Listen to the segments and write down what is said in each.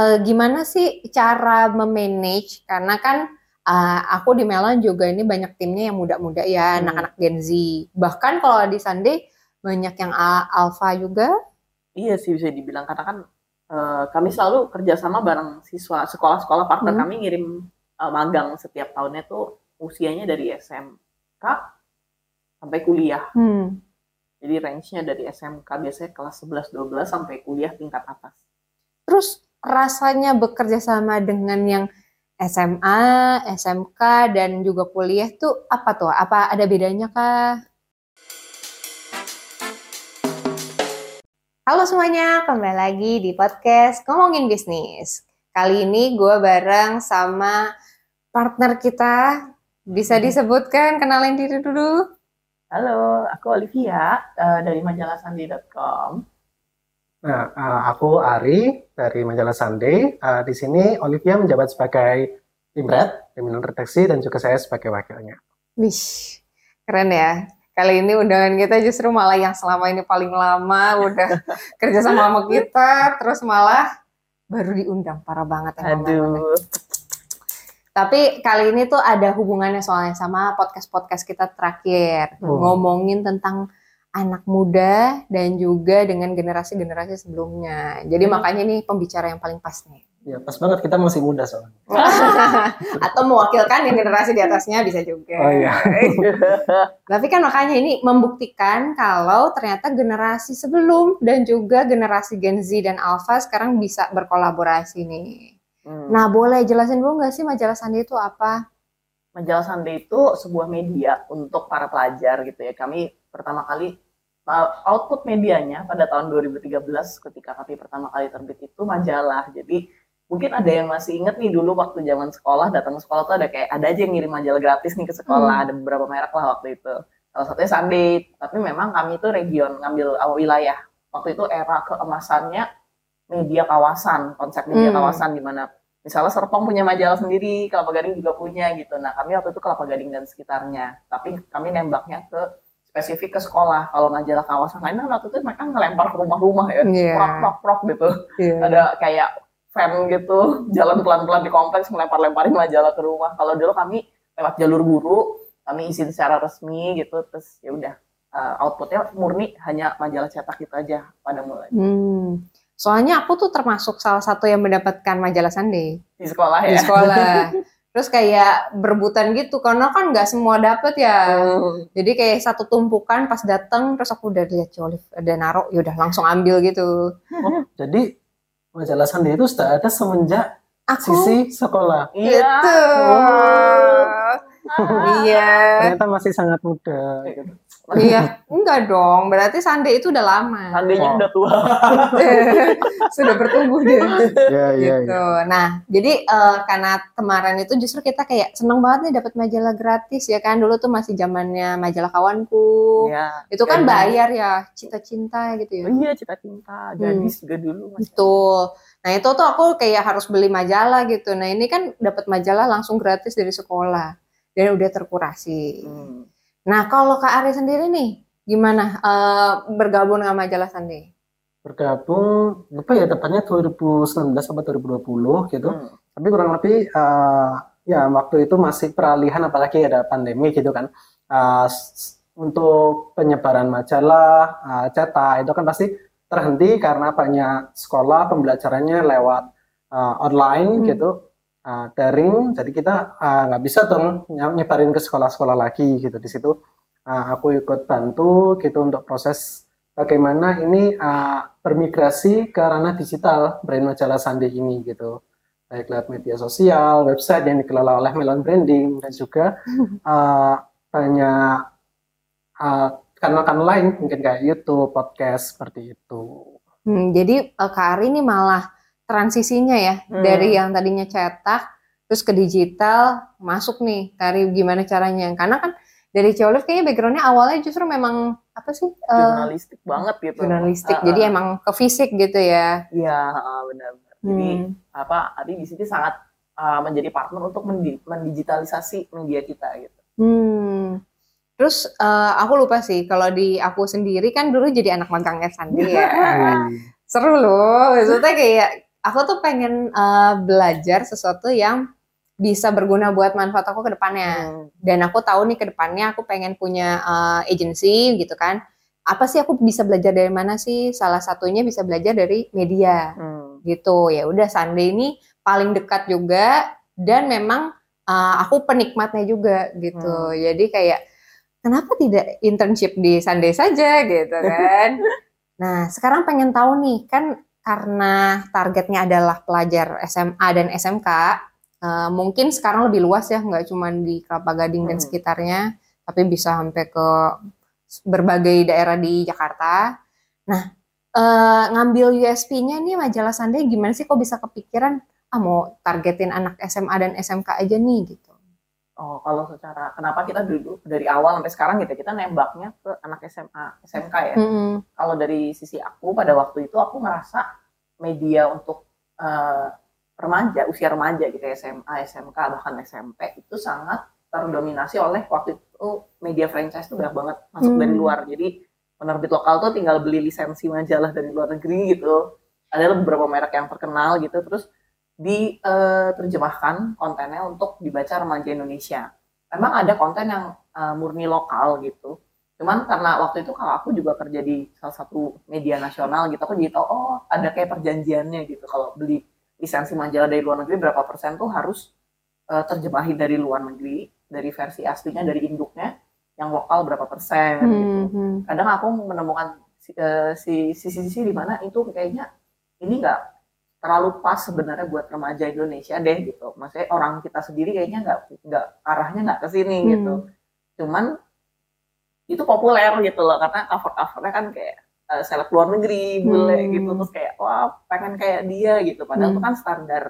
uh, gimana sih cara memanage karena kan uh, aku di Melon juga ini banyak timnya yang muda-muda ya, hmm. anak-anak Gen Z. Bahkan kalau di Sunday banyak yang alpha juga. Iya sih bisa dibilang karena kan uh, kami selalu kerjasama bareng siswa sekolah-sekolah partner hmm. kami ngirim uh, magang setiap tahunnya tuh usianya dari SMK sampai kuliah. Hmm. Jadi range-nya dari SMK biasanya kelas 11-12 sampai kuliah tingkat atas. Terus rasanya bekerja sama dengan yang SMA, SMK, dan juga kuliah tuh apa tuh? Apa ada bedanya kah? Halo semuanya, kembali lagi di podcast Ngomongin Bisnis. Kali ini gue bareng sama partner kita. Bisa hmm. disebutkan, kenalin diri dulu. Halo, aku Olivia uh, dari majalah sandi.com. Nah, uh, aku Ari dari majalah Sunday. Uh, di sini Olivia menjabat sebagai Imret, pimpinan redaksi, dan juga saya sebagai wakilnya. Wih, keren ya. Kali ini undangan kita justru malah yang selama ini paling lama udah kerja sama sama kita, terus malah baru diundang. Parah banget ya. Aduh. Tapi kali ini tuh ada hubungannya soalnya sama podcast-podcast kita terakhir. Hmm. Ngomongin tentang anak muda dan juga dengan generasi-generasi sebelumnya. Jadi hmm. makanya ini pembicara yang paling pas nih. Ya pas banget kita masih muda soalnya. Atau mewakilkan yang generasi di atasnya bisa juga. Oh iya. Tapi kan makanya ini membuktikan kalau ternyata generasi sebelum dan juga generasi Gen Z dan Alpha sekarang bisa berkolaborasi nih. Hmm. Nah boleh jelasin dulu nggak sih majalah Sandi itu apa? Majalah Sandi itu sebuah media untuk para pelajar gitu ya. Kami pertama kali uh, output medianya pada tahun 2013 ketika kami pertama kali terbit itu majalah. Jadi mungkin ada yang masih inget nih dulu waktu zaman sekolah datang ke sekolah tuh ada kayak ada aja yang ngirim majalah gratis nih ke sekolah hmm. ada beberapa merek lah waktu itu salah satunya Sunday tapi memang kami itu region ngambil awal wilayah waktu itu era keemasannya media kawasan konsep media hmm. kawasan di mana misalnya Serpong punya majalah sendiri Kelapa Gading juga punya gitu nah kami waktu itu Kelapa Gading dan sekitarnya tapi kami nembaknya ke spesifik ke sekolah. Kalau majalah kawasan lain kan waktu itu mereka ngelempar ke rumah-rumah ya, yeah. prok prok prok gitu. Yeah. Ada kayak fan gitu, jalan pelan-pelan di kompleks melempar-lemparin majalah ke rumah. Kalau dulu kami lewat jalur guru, kami izin secara resmi gitu, terus ya udah uh, outputnya murni hanya majalah cetak itu aja pada mulai. Hmm. Soalnya aku tuh termasuk salah satu yang mendapatkan majalah Sunday di sekolah ya. Di sekolah. terus kayak berebutan gitu karena kan nggak semua dapet ya. Hmm. jadi kayak satu tumpukan pas datang terus aku udah lihat Olive ada naruh ya udah langsung ambil gitu. Oh, jadi majalah Sandi itu sudah ada semenjak aku? sisi sekolah? Iya. Iya. Ternyata masih sangat muda gitu. Iya, enggak dong. Berarti Sande itu udah lama. Sandenya oh. udah tua. Sudah bertumbuh dia. Iya, iya. Gitu. Ya. Nah, jadi uh, karena kemarin itu justru kita kayak seneng banget nih dapat majalah gratis ya kan. Dulu tuh masih zamannya majalah kawanku. Iya. Itu kan bayar ya, cita-cinta gitu ya. Oh, iya, cita-cinta. Gadis hmm. juga dulu. Betul. Nah, itu tuh aku kayak harus beli majalah gitu. Nah, ini kan dapat majalah langsung gratis dari sekolah. Dan udah terkurasi. Hmm. Nah, kalau Kak Ari sendiri nih, gimana uh, bergabung dengan majalah Sandi? Bergabung, apa ya tepatnya 2019 sampai 2020 gitu. Hmm. Tapi kurang lebih uh, ya waktu itu masih peralihan apalagi ada pandemi gitu kan. Uh, untuk penyebaran majalah, uh, cetak itu kan pasti terhenti karena banyak sekolah pembelajarannya lewat uh, online hmm. gitu uh, daring jadi kita nggak uh, bisa dong nyebarin ke sekolah-sekolah lagi gitu di situ. Uh, aku ikut bantu gitu untuk proses bagaimana ini uh, bermigrasi ke ranah digital brand majalah Sandi ini gitu. Baik lewat media sosial website yang dikelola oleh Melon Branding dan juga uh, banyak uh, kanal-kanal lain mungkin kayak YouTube podcast seperti itu. Hmm, jadi uh, Kak Ari ini malah transisinya ya hmm. dari yang tadinya cetak terus ke digital masuk nih Kari gimana caranya karena kan dari Ciolif kayaknya backgroundnya awalnya justru memang apa sih eh, jurnalistik uh, banget gitu jurnalistik uh, jadi emang ke fisik gitu ya iya uh, benar jadi hmm. apa Adi di sini sangat uh, menjadi partner untuk mendigitalisasi media kita gitu hmm. Terus uh, aku lupa sih kalau di aku sendiri kan dulu jadi anak magangnya Sandi ya. Seru loh. Maksudnya kayak aku tuh pengen uh, belajar sesuatu yang bisa berguna buat manfaat aku ke depannya. Hmm. Dan aku tahu nih ke depannya aku pengen punya uh, agency gitu kan. Apa sih aku bisa belajar dari mana sih? Salah satunya bisa belajar dari media. Hmm. Gitu. Ya udah Sunday ini paling dekat juga dan memang uh, aku penikmatnya juga gitu. Hmm. Jadi kayak kenapa tidak internship di Sunday saja gitu kan? nah, sekarang pengen tahu nih kan karena targetnya adalah pelajar SMA dan SMK, uh, mungkin sekarang lebih luas ya, nggak cuma di Kelapa Gading hmm. dan sekitarnya, tapi bisa sampai ke berbagai daerah di Jakarta. Nah, uh, ngambil USP-nya nih majalah Sunday gimana sih kok bisa kepikiran ah mau targetin anak SMA dan SMK aja nih gitu. Oh, kalau secara kenapa kita dulu dari awal sampai sekarang gitu kita nembaknya ke anak SMA, SMK ya. Mm -hmm. Kalau dari sisi aku pada waktu itu aku ngerasa media untuk uh, remaja, usia remaja gitu SMA, SMK bahkan SMP itu sangat terdominasi oleh waktu itu media franchise itu banyak banget masuk mm. dari luar. Jadi penerbit lokal tuh tinggal beli lisensi majalah dari luar negeri gitu. Ada beberapa merek yang terkenal gitu terus diterjemahkan uh, kontennya untuk dibaca remaja Indonesia. Memang ada konten yang uh, murni lokal gitu. Cuman karena waktu itu kalau aku juga kerja di salah satu media nasional gitu, aku jadi tahu oh ada kayak perjanjiannya gitu. Kalau beli lisensi majalah dari luar negeri berapa persen tuh harus uh, terjemahin dari luar negeri, dari versi aslinya dari induknya, yang lokal berapa persen. Hmm, gitu. Hmm. Kadang aku menemukan sisi-sisi di mana itu kayaknya ini enggak terlalu pas sebenarnya buat remaja Indonesia deh gitu. Maksudnya orang kita sendiri kayaknya nggak nggak arahnya nggak ke sini hmm. gitu. Cuman itu populer gitu loh karena cover covernya kan kayak uh, seleb luar negeri bule hmm. gitu terus kayak wah pengen kayak dia gitu. Padahal hmm. itu kan standar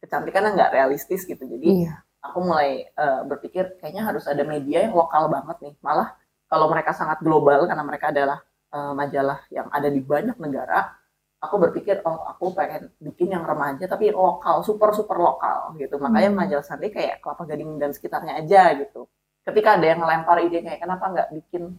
kecantikannya nggak realistis gitu. Jadi iya. aku mulai uh, berpikir kayaknya harus ada media yang lokal banget nih. Malah kalau mereka sangat global karena mereka adalah uh, majalah yang ada di banyak negara aku berpikir oh aku pengen bikin yang remaja tapi lokal super super lokal gitu. Makanya hmm. majalah Sandi kayak kelapa gading dan sekitarnya aja gitu. Ketika ada yang ngelempar ide kayak kenapa nggak bikin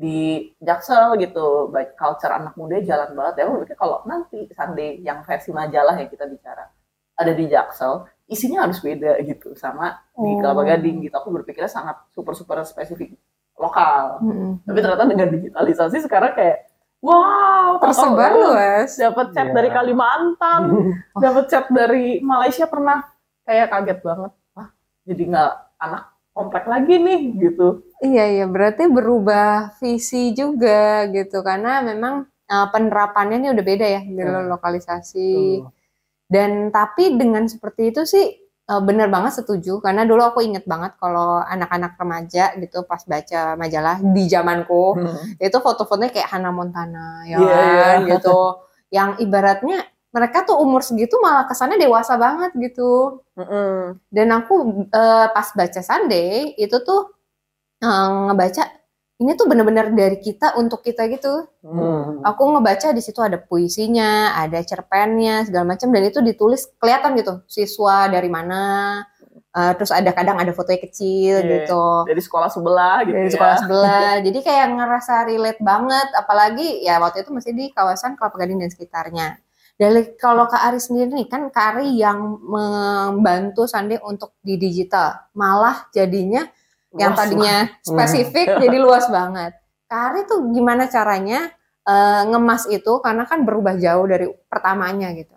di Jaksel? gitu. Baik culture anak muda jalan banget. Ya aku berpikir kalau nanti Sunday yang versi majalah yang kita bicara ada di Jaksel isinya harus beda gitu sama oh. di Kelapa Gading gitu. Aku berpikirnya sangat super super spesifik lokal. -hmm. tapi ternyata dengan digitalisasi sekarang kayak Wow, tersebar luas. Dapat chat yeah. dari Kalimantan, dapat chat dari Malaysia pernah. Kayak kaget banget. Wah, jadi nggak anak komplek lagi nih gitu. Iya iya, berarti berubah visi juga gitu karena memang uh, penerapannya ini udah beda ya di yeah. lokalisasi. Uh. Dan tapi dengan seperti itu sih uh, bener banget setuju karena dulu aku inget banget kalau anak-anak remaja gitu pas baca majalah di zamanku hmm. itu foto-fotonya kayak Hannah Montana ya yeah, kan yeah. gitu yang ibaratnya mereka tuh umur segitu malah kesannya dewasa banget gitu mm -hmm. dan aku uh, pas baca Sunday itu tuh uh, ngebaca ini tuh bener-bener dari kita untuk kita gitu. Hmm. Aku ngebaca di situ ada puisinya, ada cerpennya segala macam dan itu ditulis kelihatan gitu siswa dari mana. Uh, terus ada kadang ada fotonya kecil yeah. gitu. Dari sekolah sebelah gitu. Dari ya. sekolah sebelah. Jadi kayak ngerasa relate banget apalagi ya waktu itu masih di kawasan Kelapa Gading dan sekitarnya. Dari kalau Kak Ari sendiri nih kan Kak Ari yang membantu Sandi untuk di digital, malah jadinya yang tadinya spesifik jadi luas banget. Kari tuh gimana caranya uh, ngemas itu karena kan berubah jauh dari pertamanya gitu.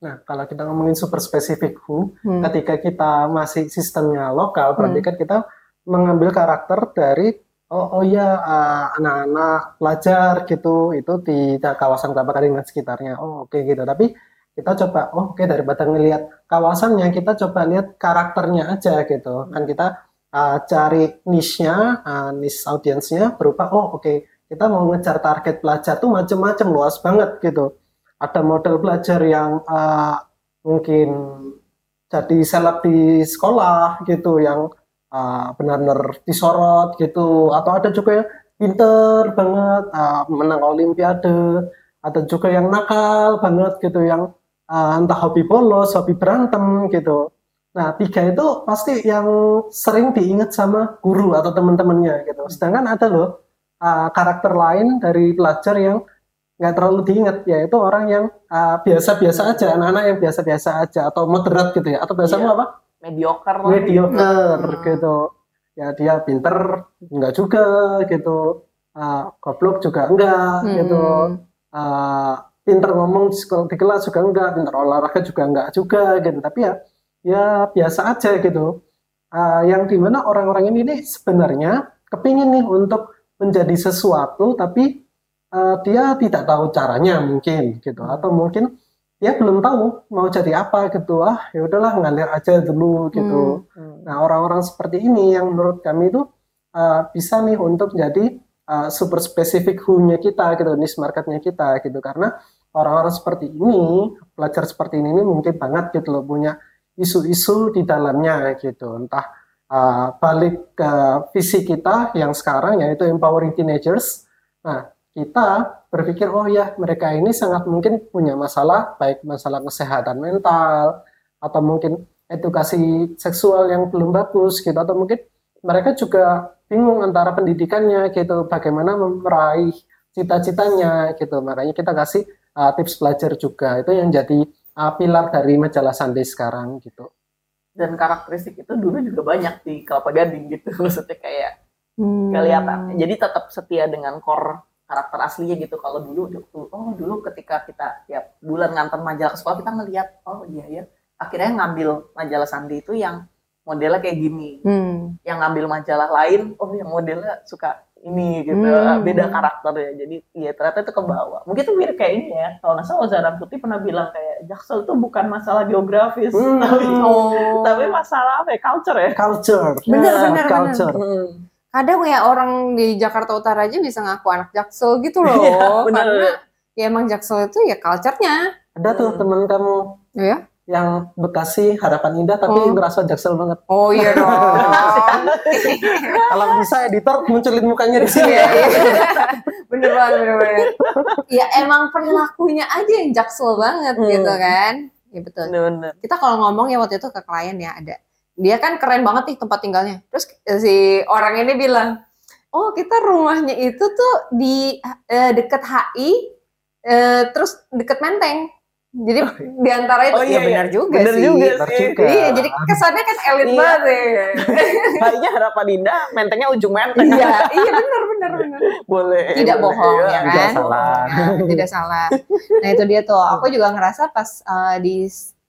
Nah, kalau kita ngomongin super spesifik who, hmm. ketika kita masih sistemnya lokal, berarti hmm. kan kita mengambil karakter dari oh oh ya uh, anak-anak pelajar gitu itu di kawasan Kelapa Gading dan sekitarnya. Oh oke okay, gitu. Tapi kita coba oh oke okay, daripada ngelihat kawasannya kita coba lihat karakternya aja gitu. Kan kita uh, cari niche-nya, uh, niche audiensnya berupa oh oke okay, kita mau ngejar target pelajar tuh macam-macam luas banget gitu. Ada model pelajar yang uh, mungkin jadi seleb di sekolah gitu yang uh, benar-benar disorot gitu. Atau ada juga yang pinter banget uh, menang olimpiade. Ada juga yang nakal banget gitu yang uh, entah hobi bolos hobi berantem gitu Nah, tiga itu pasti yang sering diingat sama guru atau teman-temannya gitu. Sedangkan ada loh uh, karakter lain dari pelajar yang nggak terlalu diingat ya itu orang yang uh, biasa-biasa aja anak-anak yang biasa-biasa aja atau moderat gitu ya atau biasanya Iya. apa mediocre mediocre Hmm. gitu ya dia pinter enggak juga gitu uh, goblok juga enggak Hmm. gitu uh, pinter ngomong di kelas juga enggak pinter olahraga juga enggak juga gitu tapi ya ya biasa aja gitu Uh, yang di mana orang-orang ini nih sebenarnya kepingin nih untuk menjadi sesuatu tapi uh, dia tidak tahu caranya mungkin gitu atau mungkin dia belum tahu mau jadi apa gitu ah ya udahlah ngalir aja dulu gitu Hmm. Nah, orang-orang seperti ini yang menurut kami itu uh, bisa nih untuk jadi uh, super spesifik who-nya kita gitu, niche marketnya kita gitu. Karena orang-orang seperti ini, pelajar seperti ini, ini mungkin banget gitu loh punya isu-isu di dalamnya gitu. Entah uh, balik ke visi kita yang sekarang yaitu empowering teenagers. Nah, kita berpikir oh ya mereka ini sangat mungkin punya masalah baik masalah kesehatan mental atau mungkin edukasi seksual yang belum bagus gitu atau mungkin mereka juga bingung antara pendidikannya gitu bagaimana meraih cita-citanya gitu makanya kita kasih uh, tips belajar juga itu yang jadi uh, pilar dari majalah Sunday sekarang gitu Dan karakteristik itu dulu juga banyak di Kelapa Gading gitu. Maksudnya kayak Hmm. kelihatan. Jadi tetap setia dengan core karakter aslinya gitu. Kalau dulu, oh dulu ketika kita tiap bulan ngantar majalah ke sekolah kita ngelihat, oh iya ya. Akhirnya ngambil majalah Sandi itu yang modelnya kayak gini. Hmm. Yang ngambil majalah lain, oh yang modelnya suka ini gitu. Hmm. Beda karakter ya. Jadi iya ternyata itu ke bawah. Mungkin itu mirip kayak ini ya. Kalau nggak salah Zara Putih pernah bilang kayak Jaksel itu bukan masalah geografis. Hmm. Tapi, Oh. tapi masalah apa ya? Culture ya. culture Bener, Nah, bener, culture Kadang ya orang di Jakarta Utara aja bisa ngaku anak Jaksel gitu loh. Iya, bener. Karena ya emang Jaksel itu ya culture-nya. ada tuh Hmm. teman kamu Ya. Yang Bekasi Harapan Indah tapi Oh. ngerasa jaksel banget Oh iya dong. kalau bisa editor munculin mukanya di sini Iya, iya. bener banget, bener banget. Ya emang perilakunya aja yang jaksel banget Hmm. gitu kan. Ya betul. Bener-bener. Kita kalau ngomong ya waktu itu ke klien ya ada. Dia kan keren banget nih tempat tinggalnya. Terus si orang ini bilang, oh kita rumahnya itu tuh di eh, deket HI, eh, terus deket Menteng. Jadi di antara itu Oh, ya iya, benar iya. juga Bener sih. juga Bener sih. juga. Iya, jadi kesannya kan elit Iya. banget ya. Kayaknya harapan Indah, mentengnya ujung menteng. iya, iya benar benar benar. Boleh. Tidak boleh. bohong Iya, ya tidak kan? salah. Nah, tidak salah. Nah itu dia tuh. Aku juga ngerasa pas eh, di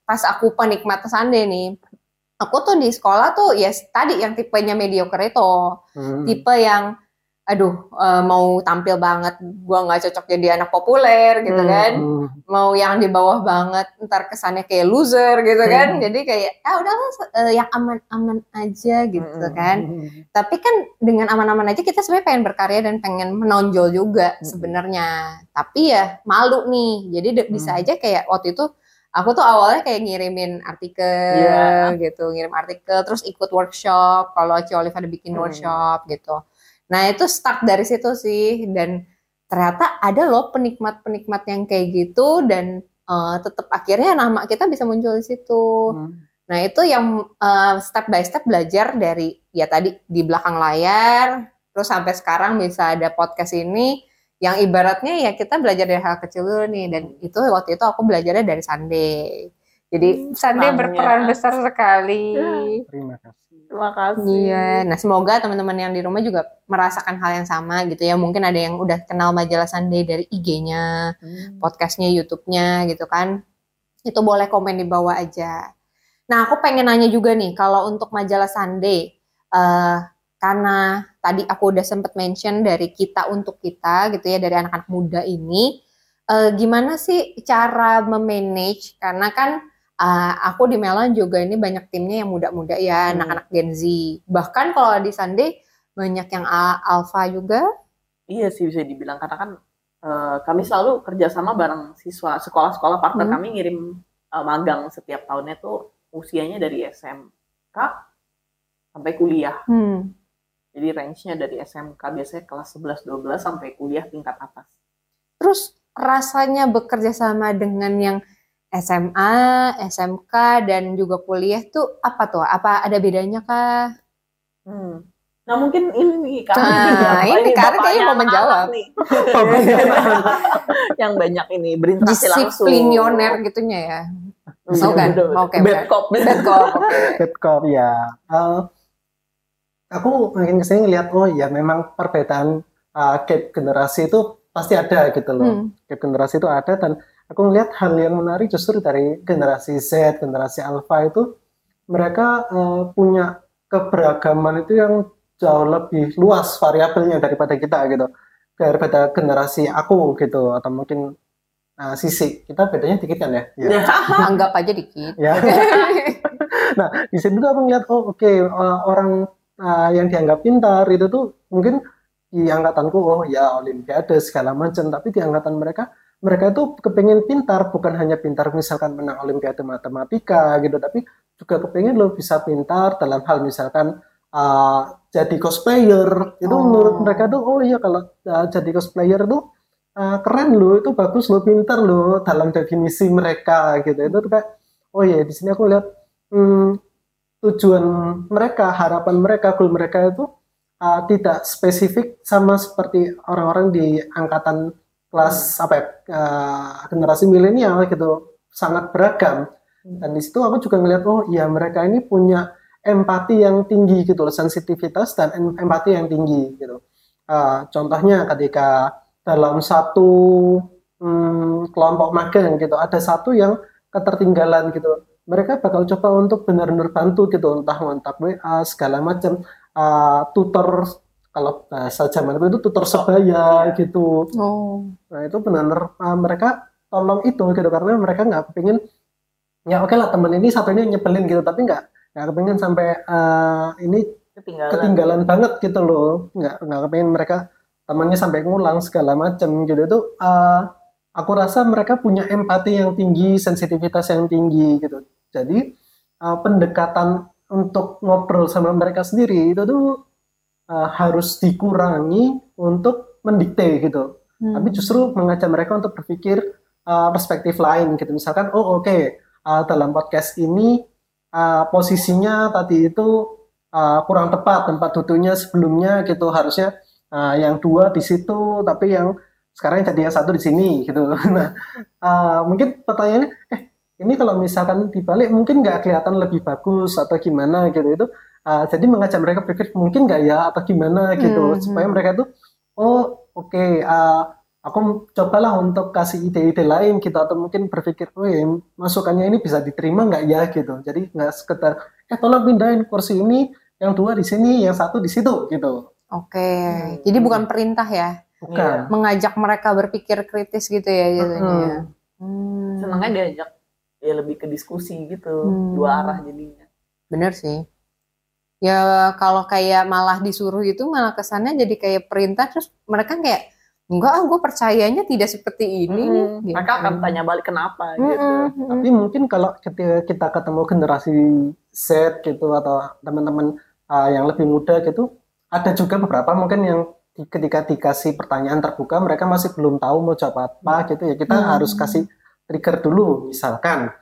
pas aku penikmat Sunday nih, aku tuh di sekolah tuh ya tadi yang tipenya mediocre itu, Hmm. tipe yang aduh eh, mau tampil banget, gua nggak cocok jadi anak populer gitu Hmm. kan, Hmm. mau yang di bawah banget, ntar kesannya kayak loser gitu kan, Hmm. jadi kayak ah udahlah eh, yang aman-aman aja gitu Hmm. kan. Tapi kan dengan aman-aman aja kita sebenarnya pengen berkarya dan pengen menonjol juga Mm-mm. sebenarnya. Tapi ya malu nih. Jadi bisa Hmm. aja kayak waktu itu aku tuh awalnya kayak ngirimin artikel Iya. gitu, ngirim artikel terus ikut workshop kalau Ci Olive ada bikin Hmm. workshop gitu. Nah, itu start dari situ sih dan ternyata ada loh penikmat-penikmat yang kayak gitu dan eh, tetap akhirnya nama kita bisa muncul di situ. Hmm. Nah, itu yang uh, step by step belajar dari ya tadi di belakang layar, terus sampai sekarang bisa ada podcast ini yang ibaratnya ya kita belajar dari hal kecil dulu nih dan itu waktu itu aku belajarnya dari Sunday. Jadi Hmm, Sunday berperan besar sekali. terima kasih Terima kasih. Iya, nah semoga teman-teman yang di rumah juga merasakan hal yang sama gitu ya. Mungkin ada yang udah kenal majalah Sunday dari IG-nya, Hmm. podcastnya, YouTube-nya gitu kan. Itu boleh komen di bawah aja. Nah, aku pengen nanya juga nih, kalau untuk majalah Sunday, eh, karena tadi aku udah sempet mention dari kita untuk kita gitu ya, dari anak-anak muda ini, eh, gimana sih cara memanage? Karena kan eh, aku di Melon juga ini banyak timnya yang muda-muda ya, Hmm. anak-anak Gen Z. Bahkan kalau di Sunday banyak yang alpha juga. Iya sih bisa dibilang karena kan eh, kami selalu kerjasama bareng siswa sekolah-sekolah partner Hmm. kami ngirim eh, magang setiap tahunnya tuh usianya dari SMK sampai kuliah. Hmm. Jadi range-nya dari SMK biasanya kelas 11-12 sampai kuliah tingkat atas. Terus rasanya bekerja sama dengan yang SMA, SMK, dan juga kuliah tuh apa tuh? Apa ada bedanya kah? Hmm. Nah mungkin ini nih kami Nah, ini Karin kayaknya mau menjawab. nih. yang banyak ini berinteraksi langsung. Disiplinioner gitunya ya. Iya, Oh, kan? betul. Oke, Bad oke. cop. Bad cop, oke. Bad cop ya. Eh, aku makin ke sini ngeliat oh ya memang perbedaan uh, gap generasi itu pasti ada gitu loh. Hmm. Gap generasi itu ada dan aku ngeliat hal yang menarik justru dari generasi Z, generasi Alpha itu mereka eh, punya keberagaman itu yang jauh lebih luas variabelnya daripada kita gitu. Daripada generasi aku gitu atau mungkin uh, sisi kita bedanya dikit kan ya? Ya. Anggap aja dikit. ya. nah di situ tuh aku ngeliat oh oke uh, orang uh, yang dianggap pintar itu tuh mungkin di angkatanku oh ya olimpiade segala macam tapi di angkatan mereka mereka itu kepengen pintar bukan hanya pintar misalkan menang olimpiade matematika gitu tapi juga kepengen lo bisa pintar dalam hal misalkan uh, jadi cosplayer itu Oh. menurut mereka tuh oh iya kalau uh, jadi cosplayer tuh uh, keren lo itu bagus lo pintar lo dalam definisi mereka gitu itu kayak oh iya di sini aku lihat hmm, tujuan mereka harapan mereka goal mereka itu uh, tidak spesifik sama seperti orang-orang di angkatan kelas apa ya, uh, generasi milenial gitu sangat beragam. Dan di situ aku juga ngeliat oh iya mereka ini punya empati yang tinggi gitu loh sensitivitas dan em- empati yang tinggi gitu. Uh, contohnya ketika dalam satu hmm, kelompok magang gitu ada satu yang ketertinggalan gitu. Mereka bakal coba untuk benar-benar bantu gitu entah ngontak WA segala macam Uh, tutor kalau bahasa zaman itu tutor sebaya gitu. Oh. Nah itu benar-benar uh, mereka tolong itu gitu karena mereka nggak kepingin ya oke lah temen ini satu ini nyebelin gitu. Tapi nggak nggak kepingin sampai uh, ini Ketinggalan. ketinggalan banget gitu loh. Nggak nggak kepingin mereka temannya sampai ngulang segala macam gitu itu uh, aku rasa mereka punya empati yang tinggi sensitivitas yang tinggi gitu. Jadi uh, pendekatan untuk ngobrol sama mereka sendiri itu tuh uh, harus dikurangi untuk mendikte gitu. Hmm. tapi justru mengajak mereka untuk berpikir uh, perspektif lain gitu. Misalkan oh oke uh, dalam podcast ini uh, posisinya tadi itu uh, kurang tepat tempat duduknya sebelumnya gitu. Harusnya uh, yang dua di situ tapi yang sekarang jadi yang satu di sini gitu. Nah uh, mungkin pertanyaannya eh ini kalau misalkan dibalik mungkin nggak kelihatan lebih bagus atau gimana gitu. Itu uh, jadi mengajak mereka berpikir mungkin nggak ya atau gimana gitu Hmm, supaya hmm. mereka tuh oh oke uh, aku cobalah untuk kasih ide-ide lain gitu atau mungkin berpikir oh ya masukannya ini bisa diterima nggak ya gitu jadi nggak sekedar eh tolong pindahin kursi ini yang dua di sini yang satu di situ gitu Oke. Hmm. Jadi bukan perintah ya. bukan Mengajak mereka berpikir kritis gitu ya jadinya. Mm-mm. Hmm. Senangnya diajak ya lebih ke diskusi gitu, Hmm. dua arah jadinya. Bener sih. Ya kalau kayak malah disuruh itu malah kesannya jadi kayak perintah terus mereka kayak enggak ah gue percayanya tidak seperti ini nih. Hmm, gitu. Mereka akan tanya balik kenapa Mm-mm, gitu. mm-mm. tapi mungkin kalau ketika kita ketemu generasi Z gitu atau teman-teman uh, yang lebih muda gitu ada juga beberapa mungkin yang ketika dikasih pertanyaan terbuka mereka masih belum tahu mau jawab apa gitu ya kita Hmm. harus kasih trigger dulu misalkan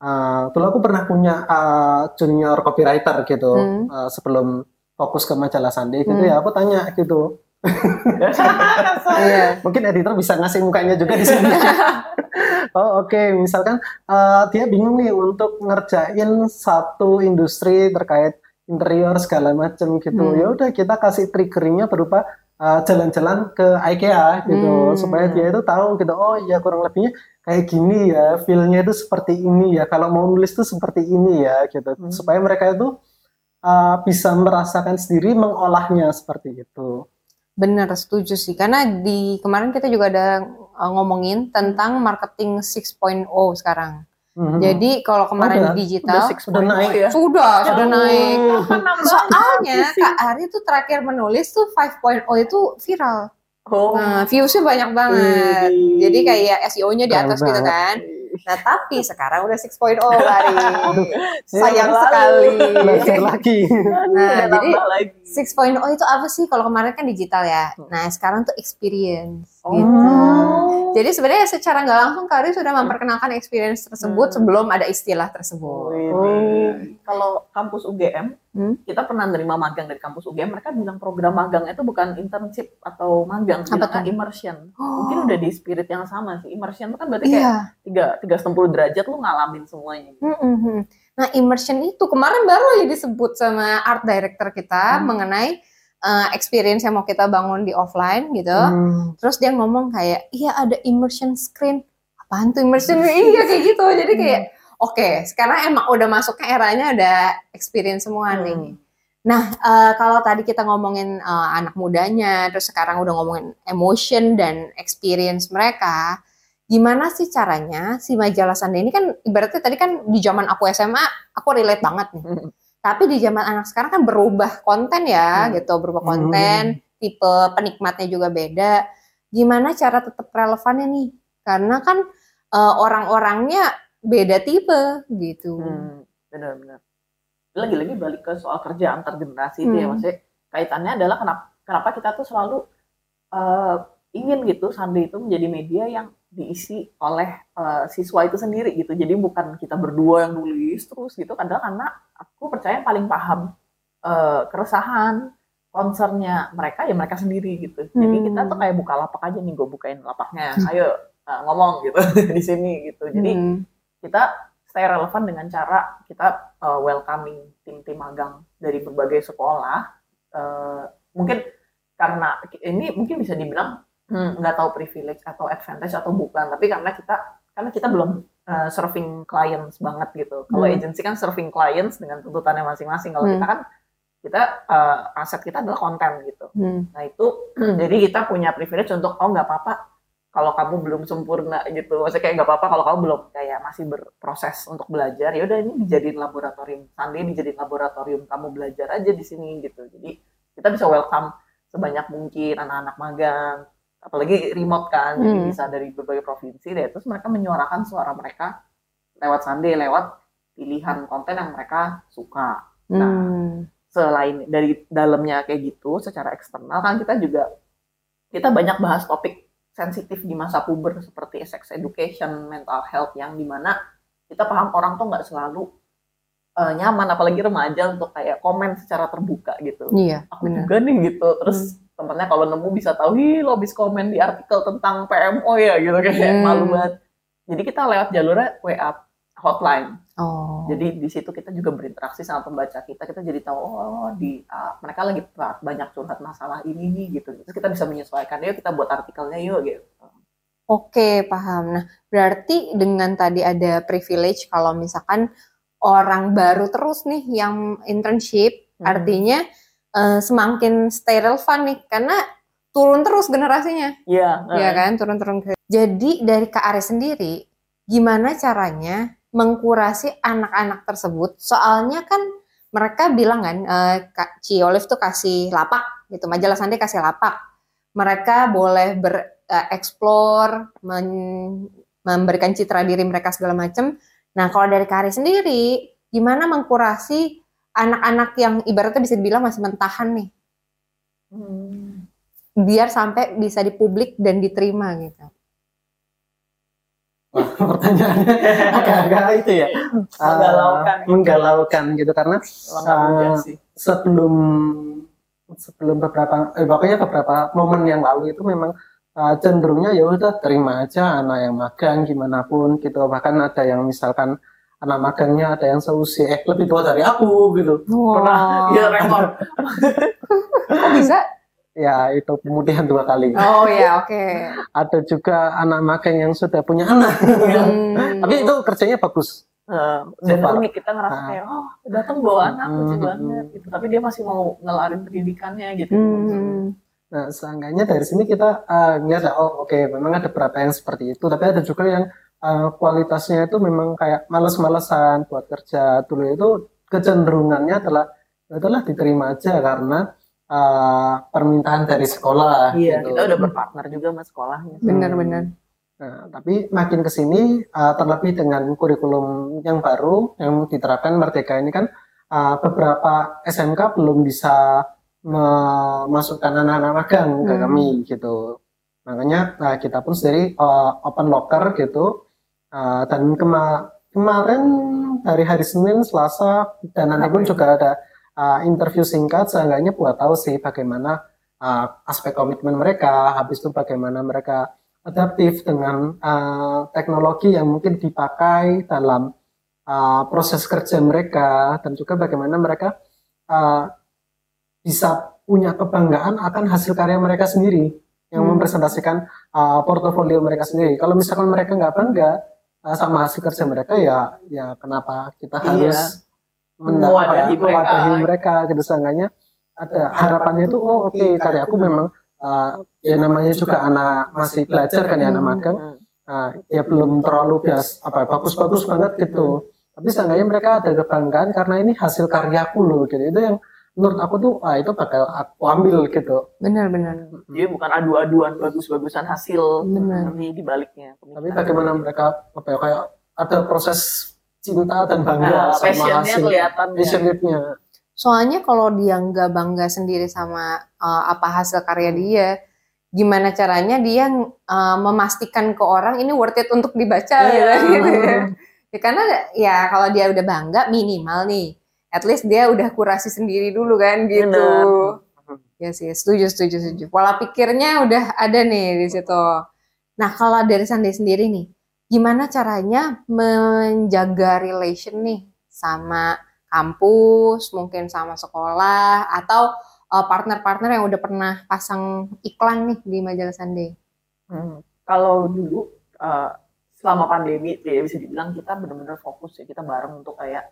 uh, dulu aku pernah punya uh, junior copywriter gitu Hmm. uh, sebelum fokus ke majalah Sandi gitu Hmm. ya aku tanya gitu Iya. mungkin editor bisa ngasih mukanya juga di sini. oh oke, misalkan eh, dia bingung nih untuk ngerjain satu industri terkait interior segala macam gitu. Hmm. Ya udah kita kasih triggernya berupa jalan-jalan ke IKEA gitu Hmm. supaya dia itu tahu gitu. Oh ya kurang lebihnya kayak gini ya, feel-nya itu seperti ini ya. Kalau mau nulis tuh seperti ini ya gitu. Hmm. Supaya mereka itu eh, bisa merasakan sendiri mengolahnya seperti itu. Bener, setuju sih. Karena di kemarin kita juga ada uh, ngomongin tentang marketing 6.0 sekarang. Mhm. Jadi kalau kemarin Udah, di digital Udah, Sudah naik. ya. sudah sudah Oh. naik. Soalnya. Kak Ari tuh terakhir menulis tuh 5.0 itu viral. Oh. Nah, viewsnya banyak banget. Wih. Jadi kayak SEO-nya di atas gitu kan. Nah, tapi sekarang udah 6.0 Ari. Zero Sayang sekali. belajar lagi. Nah, jadi nambah lagi. 6.0 itu apa sih? Kalau kemarin kan digital ya. Nah, sekarang tuh experience Oh. gitu. Jadi sebenarnya secara nggak langsung Kari sudah memperkenalkan experience tersebut Hmm. sebelum ada istilah tersebut. Oh. Kalau kampus UGM, Hmm. kita pernah nerima magang dari kampus UGM. Mereka bilang program magang itu bukan internship atau magang, bilangnya tuh? immersion. Oh. Mungkin udah di spirit yang sama sih. Immersion itu kan berarti kayak Iya. tiga tiga derajat lu ngalamin semuanya. Hmm, hmm, hmm. Nah, immersion itu kemarin baru ya disebut sama art director kita Hmm. mengenai uh, experience yang mau kita bangun di offline gitu. Hmm. Terus dia ngomong kayak, iya ada immersion screen. Apaan tuh immersion? iya kayak gitu. Jadi kayak, oke, sekarang emang udah masuknya eranya ada experience semua Hmm. nih. Nah, eh, kalau tadi kita ngomongin eh, anak mudanya, terus sekarang udah ngomongin emotion dan experience mereka, gimana sih caranya si majalah Sanda ini kan ibaratnya tadi kan di zaman aku SMA, aku relate banget nih. Hmm. Tapi di zaman anak sekarang kan berubah konten ya, Hmm. gitu, berubah konten, tipe penikmatnya juga beda. Gimana cara tetap relevannya nih? Karena kan eh, orang-orangnya beda tipe gitu. Hmm, benar-benar. Lagi-lagi balik ke soal kerja antar generasi itu ya, Hmm. maksudnya kaitannya adalah kenapa kenapa kita tuh selalu eh, ingin gitu Sandi itu menjadi media yang diisi oleh eh, siswa itu sendiri gitu. Jadi bukan kita berdua yang nulis terus gitu. Adalah karena aku percaya yang paling paham eh, keresahan, concernnya mereka ya mereka sendiri gitu. Jadi Hmm. kita tuh kayak buka lapak aja nih, gue bukain lapaknya. Ayo eh, ngomong gitu di sini gitu. Jadi Hmm. kita stay relevan dengan cara kita uh, welcoming tim-tim magang dari berbagai sekolah. Uh, mungkin karena ini mungkin bisa dibilang hmm, nggak tahu privilege atau advantage atau bukan, tapi karena kita karena kita belum uh, serving clients banget gitu. Kalau Hmm. agency kan serving clients dengan tuntutannya masing-masing. Kalau Hmm. kita kan kita uh, aset kita adalah konten gitu. Hmm. Nah itu jadi kita punya privilege untuk oh nggak apa-apa kalau kamu belum sempurna gitu. Maksudnya kayak nggak apa-apa kalau kamu belum kayak masih berproses untuk belajar. Ya udah ini dijadiin laboratorium. Sandi dijadiin laboratorium kamu belajar aja di sini gitu. Jadi kita bisa welcome sebanyak mungkin anak-anak magang. Apalagi remote kan, jadi Hmm. bisa dari berbagai provinsi deh. Terus mereka menyuarakan suara mereka lewat Sandi, lewat pilihan konten yang mereka suka Nah, Hmm. selain dari dalamnya kayak gitu secara eksternal kan kita juga kita banyak bahas topik sensitif di masa puber seperti sex education, mental health yang di mana kita paham orang tuh nggak selalu eh, nyaman apalagi remaja untuk kayak komen secara terbuka gitu. Iya, Aku benar. juga nih gitu. Terus temennya kalau nemu bisa tahu, "Hi, lo habis komen di artikel tentang PMO ya?" gitu kayak Hmm. malu banget. Jadi kita lewat jalurnya WA hotline. Oh. Jadi di situ kita juga berinteraksi sama pembaca kita. Kita jadi tahu oh di ah, mereka lagi banyak curhat masalah ini nih gitu. Terus kita bisa menyesuaikan. Yuk kita buat artikelnya yuk gitu. Oke, paham. Nah, berarti dengan tadi ada privilege kalau misalkan orang baru terus nih yang internship, Hmm. artinya eh, semakin stay relevan nih karena turun terus generasinya, Iya. ya kan? Turun-turun. Jadi dari Kak Aris sendiri, gimana caranya mengkurasi anak-anak tersebut? Soalnya kan mereka bilang kan, eh, Kak Ci Olive tuh kasih lapak gitu, majalah Sandi kasih lapak. Mereka boleh bereksplor, memberikan citra diri mereka segala macam. Nah, kalau dari Kak Aris sendiri, gimana mengkurasi anak-anak yang ibaratnya bisa dibilang masih mentahan nih, Hmm. biar sampai bisa dipublik dan diterima gitu. Wah, pertanyaannya agak-agak itu ya. Menggalaukan. Uh, menggalaukan gitu karena uh, sih. sebelum sebelum beberapa eh, pokoknya beberapa momen yang lalu itu memang uh, cenderungnya ya udah terima aja anak yang magang gimana pun gitu bahkan ada yang misalkan anak magangnya ada yang seusia eh lebih tua dari aku gitu Pernah ya rekor. Kok bisa? ya itu pemutihan dua kali Oh ya, oke. ada juga anak magang yang sudah punya anak Hmm. tapi itu kerjanya bagus Eh, dan Super. unik kita ngerasa Ah. kayak oh datang bawa anak lucu Hmm. banget gitu. Tapi dia masih mau ngelarin pendidikannya gitu. Hmm. Nah, seenggaknya dari sini kita uh, ngeliat, oh oke, memang ada beberapa yang seperti itu, tapi ada juga yang uh, kualitasnya itu memang kayak males-malesan buat kerja. Dulu itu kecenderungannya adalah adalah diterima aja karena uh, permintaan dari sekolah. Iya, gitu. kita udah berpartner juga sama sekolahnya. Benar-benar. Nah, tapi makin ke sini uh, terlebih dengan kurikulum yang baru yang diterapkan Merdeka ini kan uh, beberapa SMK belum bisa memasukkan anak-anak magang ke Hmm. kami gitu. Makanya nah, kita pun sendiri uh, open locker gitu. Uh, dan kema kemarin dari hari Senin, Selasa, dan nanti pun juga ada uh, interview singkat seenggaknya buat tahu sih bagaimana uh, aspek komitmen mereka, habis itu bagaimana mereka adaptif dengan uh, teknologi yang mungkin dipakai dalam uh, proses kerja mereka dan juga bagaimana mereka uh, bisa punya kebanggaan akan hasil karya mereka sendiri yang hmm. mempresentasikan uh, portofolio mereka sendiri. Kalau misalkan mereka nggak bangga sama hasil kerja mereka, ya ya kenapa kita iya. harus mewadahi ya, mereka. mereka gitu seenggaknya ada harapannya itu oh oke okay, karyaku memang uh, ya namanya juga anak masih belajar kan ya anak hmm. magang uh, ya belum terlalu bias apa bagus-bagus banget gitu tapi seenggaknya mereka ada kebanggaan karena ini hasil karyaku loh gitu itu yang menurut aku tuh ah itu bakal aku ambil gitu. Benar-benar. Dia bukan adu-aduan bagus-bagusan hasil Benar. ini di baliknya. Tapi bagaimana mereka apa ya kayak ada proses cinta dan bangga nah, sama hasil kelihatan passionnya. Soalnya kalau dia nggak bangga sendiri sama uh, apa hasil karya dia, gimana caranya dia uh, memastikan ke orang ini worth it untuk dibaca yeah. gitu, ya. ya karena ya kalau dia udah bangga minimal nih at least dia udah kurasi sendiri dulu kan gitu. Bener. Ya sih, setuju, setuju, setuju. Pola pikirnya udah ada nih di situ. Nah, kalau dari Sandi sendiri nih, gimana caranya menjaga relation nih sama kampus, mungkin sama sekolah, atau uh, partner-partner yang udah pernah pasang iklan nih di majalah Sunday? Hmm. Kalau dulu uh, selama pandemi, ya bisa dibilang kita benar-benar fokus ya kita bareng untuk kayak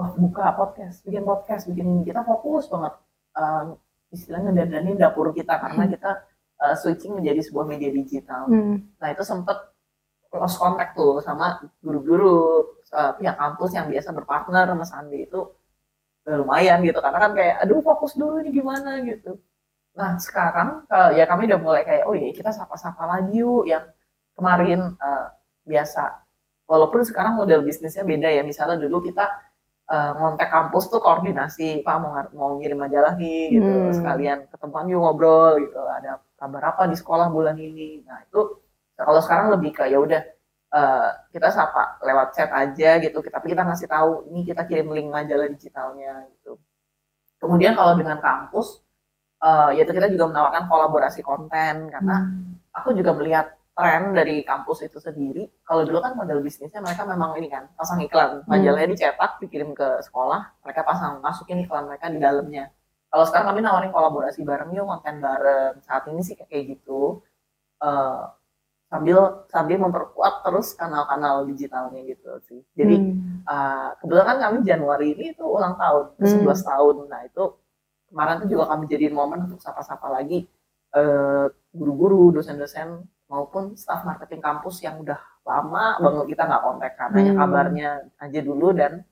wah buka podcast, bikin podcast, bikin kita fokus banget uh, istilahnya dandanin dapur kita karena hmm. kita uh, switching menjadi sebuah media digital. Hmm. Nah itu sempet lost contact tuh sama guru-guru uh, pihak kampus yang biasa berpartner sama Sandi itu uh, lumayan gitu karena kan kayak aduh fokus dulu ini gimana gitu. Nah sekarang uh, ya kami udah mulai kayak oh iya kita sapa-sapa lagi yuk yang kemarin uh, biasa. Walaupun sekarang model bisnisnya beda ya misalnya dulu kita uh, ngontek kampus tuh koordinasi pak mau mau ngirim majalah nih gitu. Hmm. sekalian ketemuan yuk ngobrol gitu. Ada kabar apa di sekolah bulan ini? Nah itu kalau sekarang lebih ke ya udah uh, kita sapa lewat chat aja gitu. Tapi kita ngasih tahu ini kita kirim link majalah digitalnya gitu. Kemudian kalau dengan kampus uh, ya itu kita juga menawarkan kolaborasi konten karena hmm. aku juga melihat tren dari kampus itu sendiri. Kalau dulu kan model bisnisnya mereka memang ini kan pasang iklan, majalahnya hmm. dicetak, dikirim ke sekolah, mereka pasang masukin iklan mereka di dalamnya. Kalau sekarang kami nawarin kolaborasi bareng yuk konten bareng. Saat ini sih kayak gitu. Uh, sambil sambil memperkuat terus kanal-kanal digitalnya gitu sih. Jadi hmm. uh, kebetulan kan kami Januari ini itu ulang tahun, hmm. 11 tahun. Nah itu kemarin tuh juga kami jadiin momen untuk sapa-sapa lagi uh, guru-guru, dosen-dosen maupun staff marketing kampus yang udah lama banget kita nggak kontak karena hmm. kabarnya aja dulu dan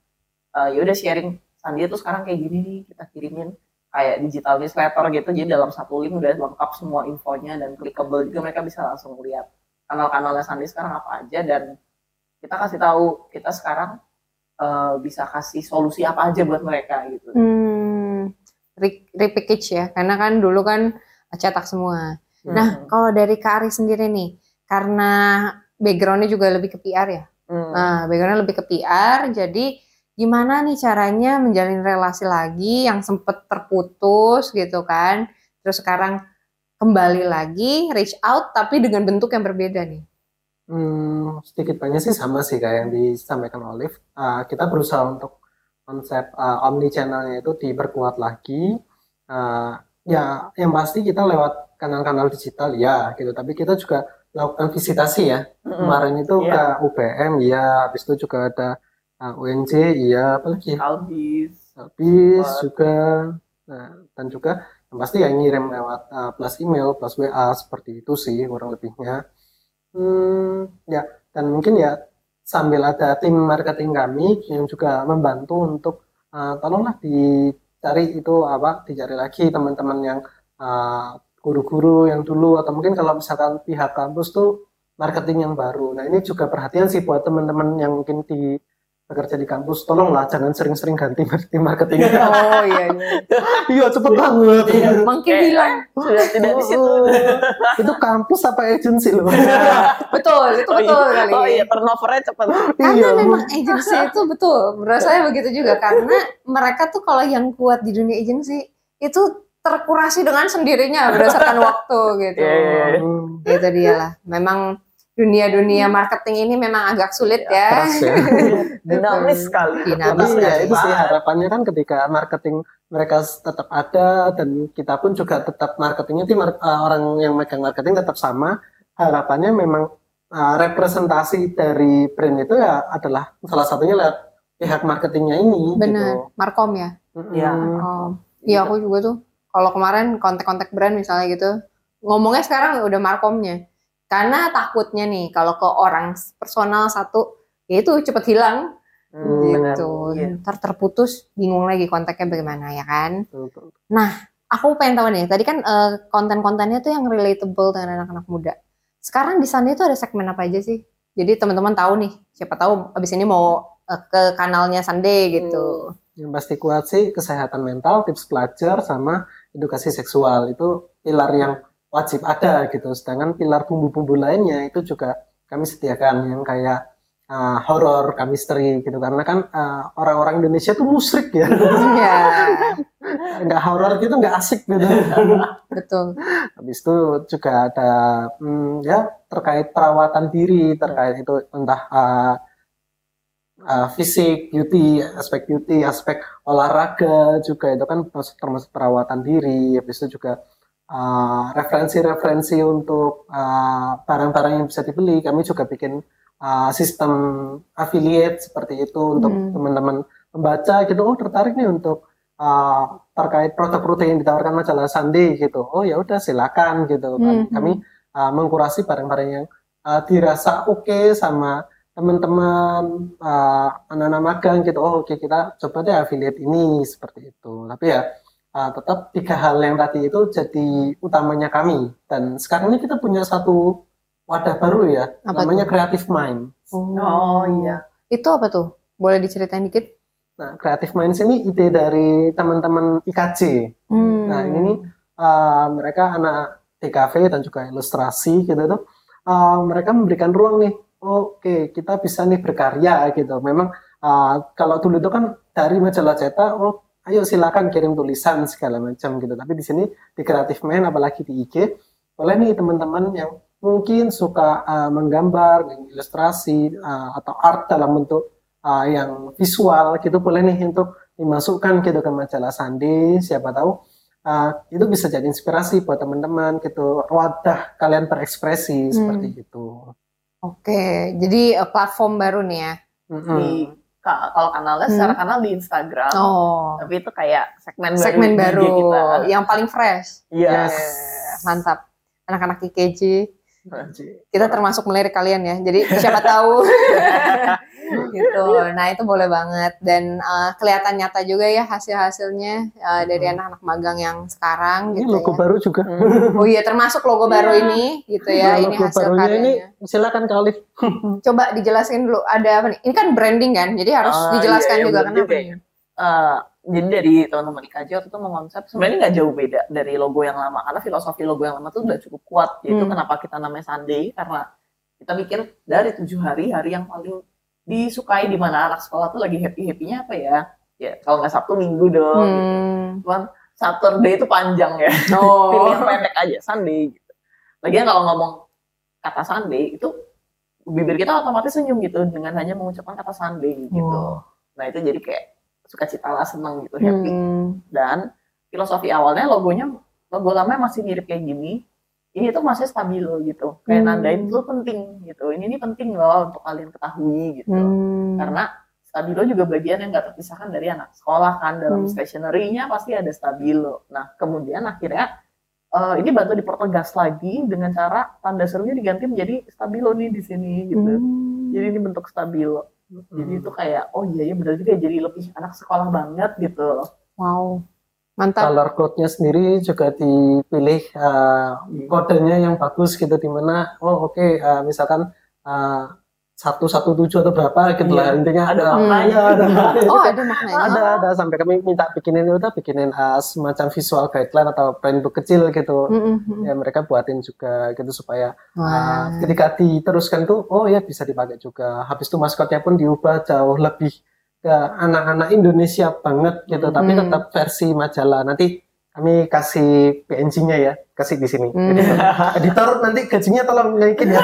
uh, ya udah sharing Sandia tuh sekarang kayak gini nih kita kirimin kayak digital newsletter gitu. Jadi dalam satu link udah lengkap semua infonya dan clickable juga mereka bisa langsung lihat kanal-kanalnya Sandi sekarang apa aja. Dan kita kasih tahu kita sekarang uh, bisa kasih solusi apa aja buat mereka gitu. Hmm, repackage ya. Karena kan dulu kan cetak semua Nah, hmm. kalau dari Kak Ari sendiri nih, karena backgroundnya juga lebih ke PR ya. Hmm. Nah, backgroundnya lebih ke PR, jadi gimana nih caranya menjalin relasi lagi yang sempet terputus gitu kan, terus sekarang kembali lagi reach out tapi dengan bentuk yang berbeda nih. Hmm, sedikit banyak sih sama sih kayak yang disampaikan Olive. Uh, kita berusaha untuk konsep uh, omni channelnya itu diperkuat lagi. Uh, ya, yang pasti kita lewat kanal-kanal digital ya gitu. Tapi kita juga lakukan visitasi ya. Mm-hmm. kemarin itu yeah. ke UPM ya habis itu juga ada uh, ah, UNJ iya. Apalagi Albis Albis juga. Nah, dan juga yang pasti yang ngirim lewat uh, plus email plus WA seperti itu sih kurang lebihnya. Hmm, ya. Dan mungkin ya sambil ada tim marketing kami yang juga membantu untuk uh, tolonglah dicari itu apa dicari lagi teman-teman yang uh, guru-guru yang dulu atau mungkin kalau misalkan pihak kampus tuh marketing yang baru. Nah ini juga perhatian sih buat teman-teman yang mungkin di bekerja di kampus tolonglah jangan sering-sering ganti tim marketing Oh iya iya. iya cepet banget Makin Kayak- hilang. Sudah tidak di situ. Oh, itu kampus apa agensi loh Betul, itu Oh betul iya, kali. oh iya turnovernya cepat. Karena Iya, memang agensi itu betul, rasanya begitu juga karena mereka tuh kalau yang kuat di dunia agensi itu terkurasi dengan sendirinya berdasarkan waktu gitu. Iya, iya, iya. Hmm, Itu dia lah. Memang dunia-dunia marketing ini memang agak sulit ya. keras ya Dinamis sekali. Dinamis Tapi ya itu sih harapannya kan ketika marketing mereka tetap ada dan kita pun juga tetap marketingnya tim mar- uh, orang yang megang marketing tetap sama. Harapannya memang uh, representasi dari brand itu ya adalah salah satunya lewat pihak marketingnya ini. Benar, Markom ya. Gitu. Iya. Mm-mm. Oh, iya aku juga tuh. Kalau kemarin kontak-kontak brand misalnya gitu, ngomongnya sekarang udah markomnya. Karena takutnya nih kalau ke orang personal satu, ya itu cepet hilang Hmm, benar. gitu. Iya. Ntar terputus, bingung lagi kontaknya bagaimana ya kan. Betul, betul. Aku pengen tahu nih, tadi kan eh, konten-kontennya tuh yang relatable dengan anak-anak muda. Sekarang di sana itu ada segmen apa aja sih? Jadi teman-teman tahu nih, siapa tahu abis ini mau eh, ke kanalnya Sunday gitu. Yang pasti kuat sih kesehatan mental, tips pelajar, sama edukasi seksual itu pilar yang wajib ada gitu. Sedangkan pilar bumbu-bumbu lainnya itu juga kami sediakan yang kayak uh, horor, misteri gitu. Karena kan uh, orang-orang Indonesia tuh musrik ya, Iya, nggak horor gitu nggak asik gitu. betul. Habis itu juga ada hmm, ya terkait perawatan diri, terkait itu entah uh, uh, fisik, beauty, aspek beauty, aspek olahraga juga itu kan termasuk, perawatan diri. Habis itu juga uh, referensi-referensi untuk uh, barang-barang yang bisa dibeli. Kami juga bikin uh, sistem affiliate seperti itu untuk Hmm. teman-teman membaca gitu. Oh tertarik nih untuk uh, terkait produk-produk yang ditawarkan majalah Sandi gitu. Oh ya udah silakan gitu. Hmm. Kami uh, mengkurasi barang-barang yang uh, dirasa oke sama teman-teman uh, anak-anak magang gitu. Oh oke kita coba deh affiliate ini seperti itu. Tapi ya uh, tetap tiga hal yang tadi itu jadi utamanya kami. Dan sekarang ini kita punya satu wadah baru ya, Apa namanya Creative Mind. Oh iya. Itu apa tuh? Boleh diceritain dikit? Nah, Creative Minds ini ide dari teman-teman IKJ. Hmm. Nah, ini uh, mereka anak TKV dan juga ilustrasi gitu tuh. uh, mereka memberikan ruang nih. Oke, kita bisa nih berkarya gitu. Memang uh, kalau dulu itu kan dari majalah cetak, oh ayo silakan kirim tulisan segala macam gitu. Tapi di sini di Creative Mind apalagi di IG, boleh nih teman-teman yang mungkin suka uh, menggambar, ilustrasi uh, atau art dalam bentuk uh, yang visual gitu boleh nih untuk dimasukkan gitu ke majalah Sandi siapa tahu uh, itu bisa jadi inspirasi buat teman-teman gitu wadah kalian berekspresi seperti itu Oke, jadi eh, platform baru nih ya. Mm-mm. Di ka- kalau kanalnya Hmm. secara kanal di Instagram. Oh, Tapi itu kayak segmen, segmen baru, di baru kita. yang paling fresh. Yes. Eh, Mantap. Anak-anak IKJ, kita termasuk melirik kalian ya. Jadi siapa tahu gitu. Nah itu boleh banget dan eh, kelihatan nyata juga ya hasil-hasilnya eh, dari Hmm. anak-anak magang yang sekarang ini gitu logo ya. baru juga Oh iya termasuk logo baru ini gitu ya. Nah, ini hasil barunya ini karyanya. silakan kali Coba dijelasin dulu ada apa nih? Ini kan branding kan, jadi harus Ah, dijelaskan iya, iya, juga bener kenapa. juga ya. Jadi dari teman-teman IKJ waktu itu mengonsep sebenarnya nggak jauh beda dari logo yang lama karena filosofi logo yang lama tuh udah cukup kuat yaitu Hmm. kenapa kita namanya Sunday karena kita mikir dari tujuh hari hari yang paling disukai di mana anak sekolah tuh lagi happy happynya apa ya ya kalau nggak Sabtu Minggu dong Hmm. cuman Saturday itu panjang ya Oh. pilih yang pendek aja Sunday gitu. Lagian kalau ngomong kata Sunday itu bibir kita otomatis senyum gitu dengan hanya mengucapkan kata Sunday gitu. Oh. Nah itu jadi kayak sukacita lah seneng gitu happy. Hmm. Dan filosofi awalnya logonya logo lamanya masih mirip kayak gini. Ini tuh masih stabilo gitu. Kayak Hmm. nandain itu penting gitu. Ini ini penting loh untuk kalian ketahui gitu. Hmm. Karena stabilo juga bagian yang gak terpisahkan dari anak sekolah kan dalam Hmm. stationery-nya pasti ada stabilo. Nah kemudian akhirnya eh, ini bantu dipertegas lagi dengan cara tanda serunya diganti menjadi stabilo nih di sini gitu. Hmm. Jadi ini bentuk stabilo. Jadi Hmm. itu kayak oh iya ya benar juga jadi lebih anak sekolah banget gitu. Wow. Mantap. color code-nya sendiri juga dipilih uh, kodenya yang bagus gitu di mana oh oke uh, misalkan uh, satu satu tujuh atau berapa gitu Iya. lah intinya Ada ada maknanya. Iya, ada. Oh, ada maknanya. ada ada sampai kami minta bikinin udah bikinin uh, semacam visual guideline atau printbook kecil gitu Mm, mm, mm. ya mereka buatin juga gitu supaya uh, Wah. ketika diteruskan tuh oh ya bisa dipakai juga habis itu maskotnya pun diubah jauh lebih ke anak-anak Indonesia banget gitu tapi Hmm. tetap versi majalah nanti kami kasih PNG-nya ya kasih di sini Hmm. Jadi, editor nanti gajinya tolong naikin ya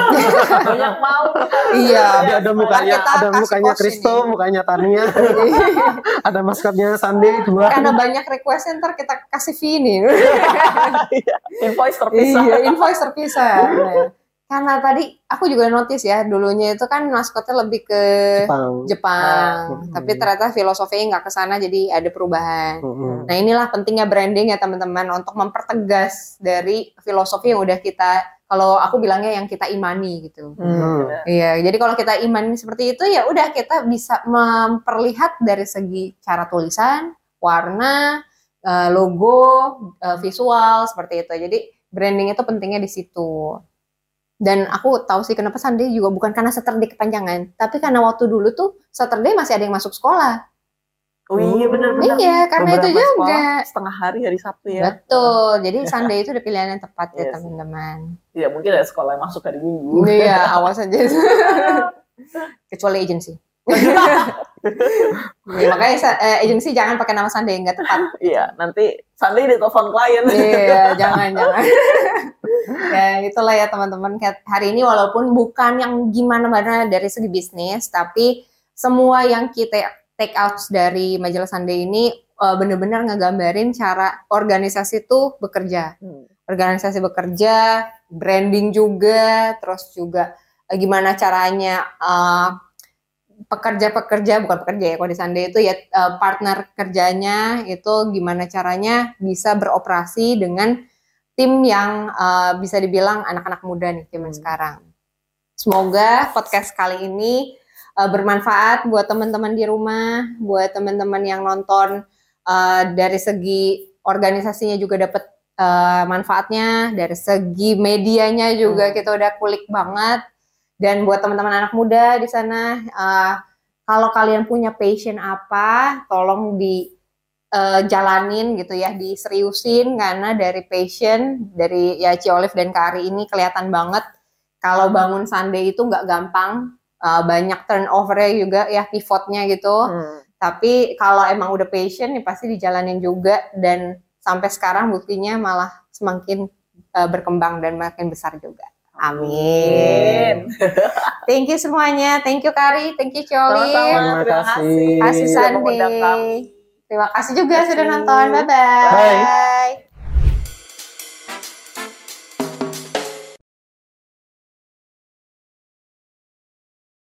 banyak mau Iya. ada, ada mukanya Kita ada mukanya Kristo ini. mukanya Tania ada maskotnya Sandi dua Karena banyak request ntar kita kasih fee nih. invoice terpisah iya, invoice terpisah. Karena tadi aku juga notice ya, dulunya itu kan maskotnya lebih ke Jepang Jepang, Hmm. tapi ternyata filosofinya nggak ke sana, jadi ada perubahan. Mm-mm. Nah inilah pentingnya branding ya teman-teman untuk mempertegas dari filosofi yang udah kita, kalau aku bilangnya yang kita imani gitu. Hmm. Iya, jadi kalau kita imani seperti itu ya udah kita bisa memperlihat dari segi cara tulisan, warna, eh, logo, eh, visual seperti itu. Jadi branding itu pentingnya di situ. Dan aku tahu sih kenapa Sunday juga bukan karena Saturday kepanjangan, tapi karena waktu dulu tuh Saturday masih ada yang masuk sekolah. oh iya benar-benar Iya, karena itu Beberapa juga. sekolah setengah hari hari Sabtu ya Betul. Jadi Sunday itu udah pilihan yang tepat ya Yes. teman-teman. Iya mungkin ada sekolah yang masuk hari Minggu Iya, awas aja. Kecuali agensi. Ya, makanya eh, agensi jangan pakai nama Sunday nggak tepat. iya nanti Sunday ditelepon klien Iya, jangan jangan. ya itulah ya teman-teman. Hari ini walaupun bukan yang gimana-mana dari segi bisnis, tapi semua yang kita take out dari majalah Sunday ini eh, benar-benar ngegambarin cara organisasi tuh bekerja. Hmm. Organisasi bekerja, branding juga, terus juga eh, gimana caranya eh, pekerja-pekerja bukan pekerja ya kalau di Sunday itu ya eh, partner kerjanya itu gimana caranya bisa beroperasi dengan tim yang eh, bisa dibilang anak-anak muda nih zaman Hmm. sekarang. Semoga podcast kali ini eh, bermanfaat buat teman-teman di rumah, buat teman-teman yang nonton eh, dari segi organisasinya juga dapat eh, manfaatnya, dari segi medianya juga Hmm. kita udah kulik banget. Dan buat teman-teman anak muda di sana, eh, kalau kalian punya passion apa, tolong di eh, jalanin gitu ya, diseriusin karena dari passion dari ya Ci Olive dan Kari ini kelihatan banget kalau bangun Sunday itu nggak gampang, eh, banyak turnovernya juga ya pivotnya gitu. Hmm. Tapi kalau emang udah passion ya pasti dijalanin juga dan sampai sekarang buktinya malah semakin eh, berkembang dan makin besar juga. Amin. Thank you semuanya. Thank you Kari, thank you Coli. Sama-sama, Terima terima kasih. kasih. Kasih Sudah. Terima kasih juga Terima sudah kasih. nonton. Bye bye. Bye.